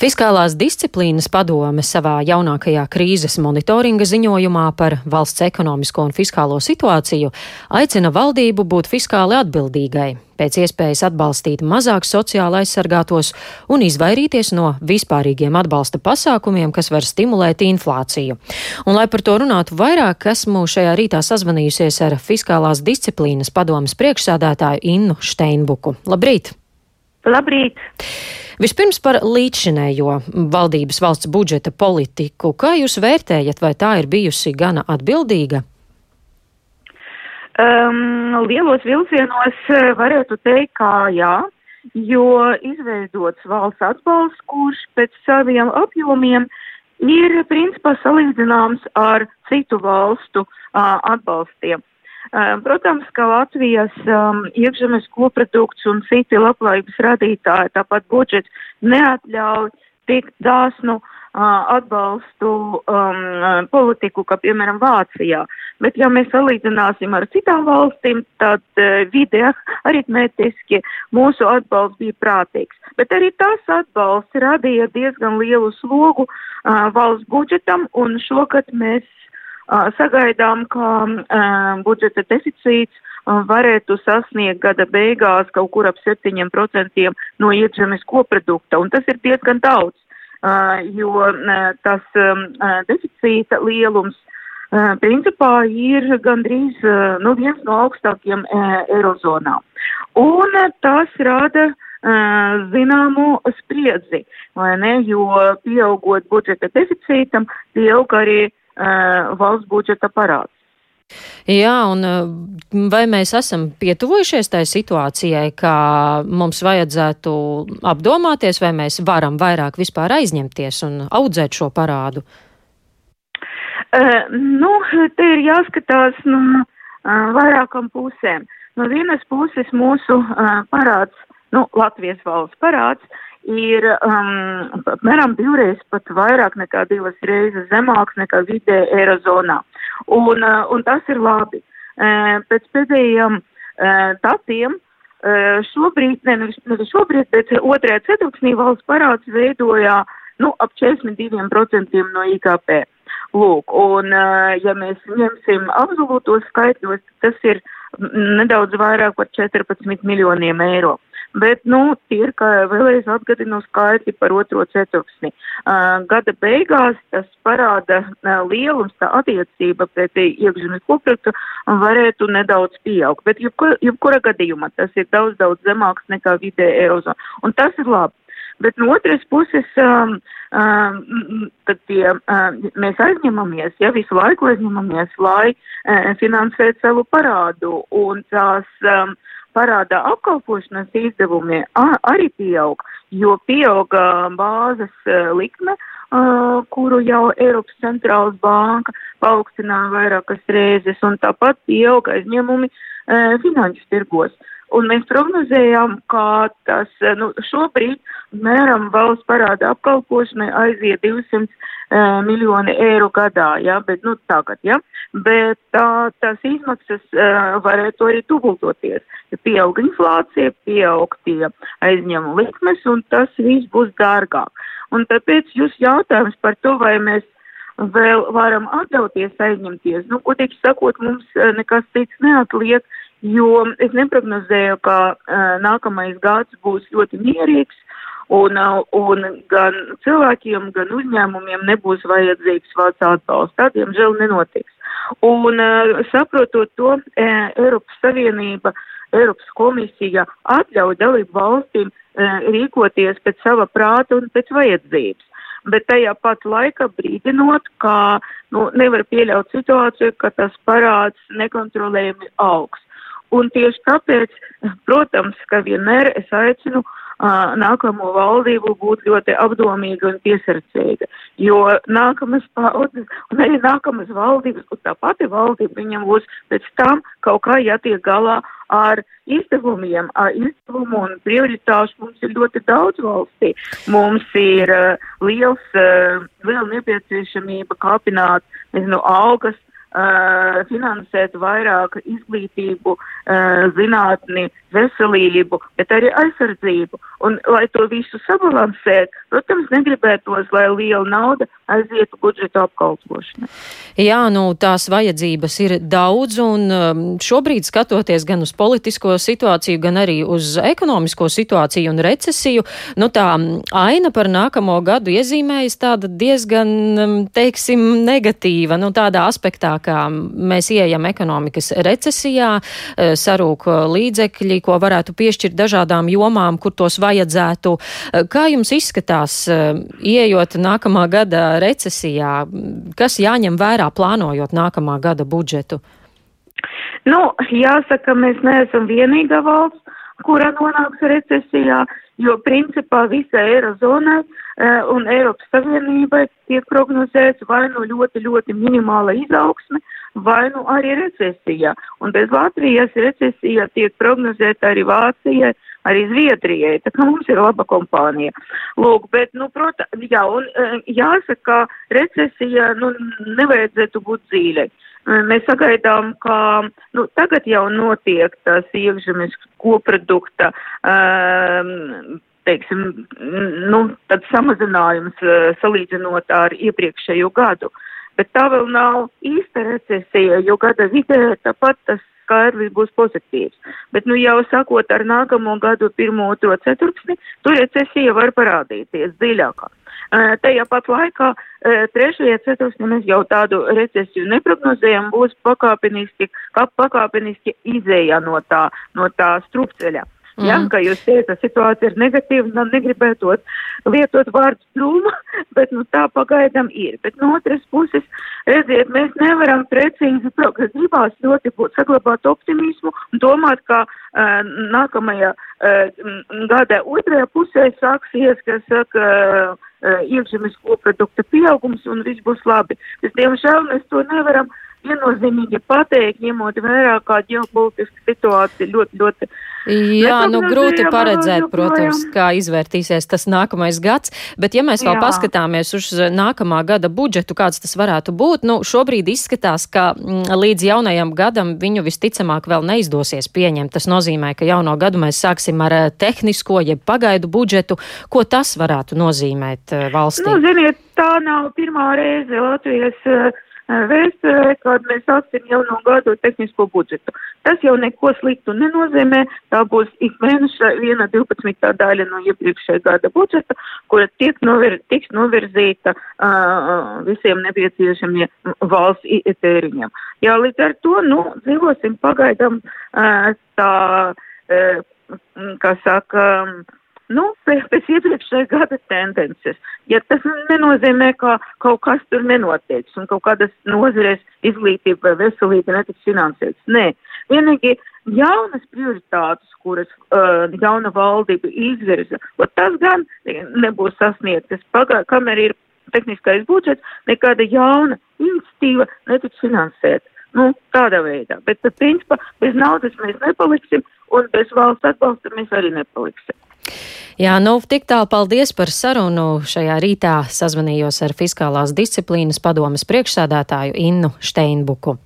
Fiskālās disciplīnas padome savā jaunākajā krīzes monitoringa ziņojumā par valsts ekonomisko un fiskālo situāciju aicina valdību būt fiskāli atbildīgai, pēc iespējas atbalstīt mazāk sociāli aizsargātos un izvairīties no vispārīgiem atbalsta pasākumiem, kas var stimulēt inflāciju. Un, lai par to runātu vairāk, esmu šajā rītā sazvanījusies ar Fiskālās disciplīnas padomas priekšsādātāju Innu Steinbuku. Labrīt! Labrīt! Vispirms par līdzšinējo valdības valsts budžeta politiku. Kā jūs vērtējat, vai tā ir bijusi gana atbildīga? Um, lielos vilcienos eh, varētu teikt, ka jā, jo izveidots valsts atbalsts, kurš pēc saviem apjomiem ir principā salīdzināms ar citu valstu uh, atbalstiem. Protams, ka Latvijas um, iekšzemes koprodukts un citi labklājības radītāji, tāpat budžets, neatļauj tik dāsnu uh, atbalstu um, politiku, kā piemēram Vācijā. Bet, ja mēs salīdzināsim ar citām valstīm, tad uh, vidē aritmētiski mūsu atbalsts bija prātīgs. Bet arī tas atbalsts radīja diezgan lielu slogu uh, valsts budžetam, un šogad mēs Sagaidām, ka budžeta deficīts varētu sasniegt gada beigās kaut kur ap 7% no iekšzemes koprodukta, un tas ir diezgan daudz, jo tas deficīta lielums principā ir gandrīz nu, viens no augstākiem Eirozonā. Un tas rada zināmu spriedzi, vai ne, jo pieaugot budžeta deficītam, pieaug arī valsts budžeta parāds. Jā, un vai mēs esam pietuvojušies tai situācijai, ka mums vajadzētu apdomāties, vai mēs varam vairāk vispār aizņemties un audzēt šo parādu? Uh, nu, te ir jāskatās no uh, vairākam pusēm. No vienas puses mūsu uh, parāds, nu, Latvijas valsts parāds, ir um, apmēram divreiz pat vairāk nekā divas reizes zemāks nekā vidē Eirozonā. Un, uh, un tas ir labi. Uh, pēc pēdējiem uh, datiem uh, šobrīd, ne, ne šobrīd, bet otrajā ceturksnī valsts parāds veidojā nu, ap 42% no IKP. Lūk, un uh, ja mēs ņemsim absolūtos skaitļos, tas ir nedaudz vairāk par 14 miljoniem eiro. Bet, nu, tie ir, kā vēlreiz atgadinu skaitļi par otro ceturksni. Uh, gada beigās tas parāda uh, lielums, tā attiecība pret iekšzemes koproduktu varētu nedaudz pieaugt. Bet jebkura, jebkura gadījumā tas ir daudz, daudz zemāks nekā vidē Eirozona. Un tas ir labi. Bet no otras puses, um, um, tad tie, um, mēs aizņemamies, ja visu laiku aizņemamies, lai uh, finansētu savu parādu. Un tās um, parādā apkalpošanas izdevumi arī pieaug, jo pieauga bāzes likme, kuru jau Eiropas centrālas banka paaugstināja vairākas reizes, un tāpat pieauga aizņemumi finanšu tirgos. Un mēs prognozējām, ka tas nu, šobrīd mēram valsts parāda apkalpošanai aiziet 200 uh, miljoni eiro gadā, ja, bet nu tagad, ja, bet tā, tās izmaksas uh, varētu arī tubultoties, ja pieaug inflācija, pieaug tie aizņemu likmes un tas viss būs dārgāk. Un tāpēc jūs jautājums par to, vai mēs vēl varam atļauties aizņemties, nu, godīgi sakot, mums nekas cits neatliek, jo es neprognozēju, ka uh, nākamais gads būs ļoti mierīgs, un, uh, un gan cilvēkiem, gan uzņēmumiem nebūs vajadzīgs valsts atbalsts. Tā, diemžēl, nenotiks. Un uh, saprotot to, uh, Eiropas Savienība, Eiropas komisija atļauj dalību valstīm uh, rīkoties pēc sava prāta un pēc vajadzības bet tajā pat laikā brīdinot, ka nu, nevar pieļaut situāciju, ka tas parāds nekontrolējami augs. Un tieši tāpēc, protams, ka vienmēr es aicinu uh, nākamo valdību būt ļoti apdomīga un piesardzīga, jo nākamas paudzes un arī nākamas valdības, un tā pati valdība viņam būs pēc tam kaut kā jātiek galā ar izdevumiem, ar izdevumu un prioritāšu mums ir ļoti daudz valstī. Mums ir uh, liels, uh, liela nepieciešamība kāpināt, nezinu, algas uh, finansēt vairāk izglītību, uh, zinātni, veselību, bet arī aizsardzību. Un, lai to visu sabalansētu, protams, negribētos, lai liela nauda aizietu budžeta apkalpošanai. Jā, nu tās vajadzības ir daudz, un um, šobrīd skatoties gan uz politisko situāciju, gan arī uz ekonomisko situāciju un recesiju, nu tā aina par nākamo gadu iezīmējas tāda diezgan, um, teiksim, negatīva, nu tādā aspektā, kā mēs ieejam ekonomikas recesijā, uh, sarūk līdzekļi, ko varētu piešķirt dažādām jomām, kur tos vajadzētu. Kā jums izskatās, ieejot nākamā gada recesijā, kas jāņem vērā plānojot nākamā gada budžetu? Nu, jāsaka, mēs neesam vienīgā valsts, kura nonāks recesijā, jo principā visai Eirozonai uh, un Eiropas Savienībai tiek prognozēts vai nu ļoti, ļoti minimāla izaugsme, vai nu arī recesija. Un bez Latvijas recesija tiek prognozēta arī Vācijai, arī Zviedrijai, tā kā mums ir laba kompānija. Lūk, bet, nu, protams, jā, un e, jāsaka, recesija, nu, nevajadzētu būt dzīvei. Mēs sagaidām, ka nu, tagad jau notiek tas iekšzemes koprodukta, um, teiksim, nu, tad samazinājums uh, salīdzinot ar iepriekšējo gadu. Bet tā vēl nav īsta recesija, jo gada vidē tāpat tas skaidrs būs pozitīvs. Bet, nu, jau sakot ar nākamo gadu pirmo, otro ceturksni, tur recesija var parādīties dziļākā. Tajā pat laikā trešajā ceturksnī mēs jau tādu recesiju neprognozējam, būs pakāpeniski, pakāpeniski izēja no tā, no tā strupceļa. Mm. Jā, kā jūs teicat, situācija ir negatīva, nu negribētot lietot vārdu strūma, bet nu tā pagaidām ir. Bet no otras puses, redziet, mēs nevaram precīzi, gribās ļoti būt saglabāt optimismu un domāt, ka uh, nākamajā uh, gada otrajā pusē sāksies, kas saka, uh, iekšzemes koprodukta pieaugums un viss būs labi. Bet, diemžēl, mēs to nevaram viennozīmīgi pateikt, ņemot vērā, kā ģeopolitiska situācija ļoti, ļoti. Jā, nu grūti paredzēt, protams, kā izvērtīsies tas nākamais gads, bet ja mēs vēl Jā. paskatāmies uz nākamā gada budžetu, kāds tas varētu būt, nu šobrīd izskatās, ka mm, līdz jaunajam gadam viņu visticamāk vēl neizdosies pieņemt. Tas nozīmē, ka jauno gadu mēs sāksim ar eh, tehnisko, jeb pagaidu budžetu. Ko tas varētu nozīmēt eh, valstī? Nu, ziniet, tā nav pirmā reize Latvijas uh, vēsturē, kad mēs sāksim jauno gadu tehnisko budžetu. Tas jau neko sliktu nenozīmē, tā būs ik mēneša viena 12. daļa no iepriekšējā gada budžeta, kura tiek novir, tiks novirzīta uh, visiem nepieciešamiem valsts tēriņiem. Jā, līdz ar to, nu, dzīvosim pagaidām uh, tā, uh, kā saka, uh, nu, pēc iepriekšējā gada tendences. Ja tas nenozīmē, ka kaut kas tur nenotieks un kaut kādas nozarēs izglītība vai veselība netiks finansētas. Nē, vienīgi jaunas prioritātes, kuras uh, jauna valdība izvirza, tas gan nebūs sasniegtas. Kamēr ir tehniskais budžets, nekāda jauna iniciatīva netiks finansēta. Nu, tādā veidā. Bet, principā, bez naudas mēs nepaliksim, un bez valsts atbalsta mēs arī nepaliksim. Jā, nu, tik tālu paldies par sarunu. Šajā rītā sazvanījos ar Fiskālās disciplīnas padomas priekšsādātāju Innu Steinbuku.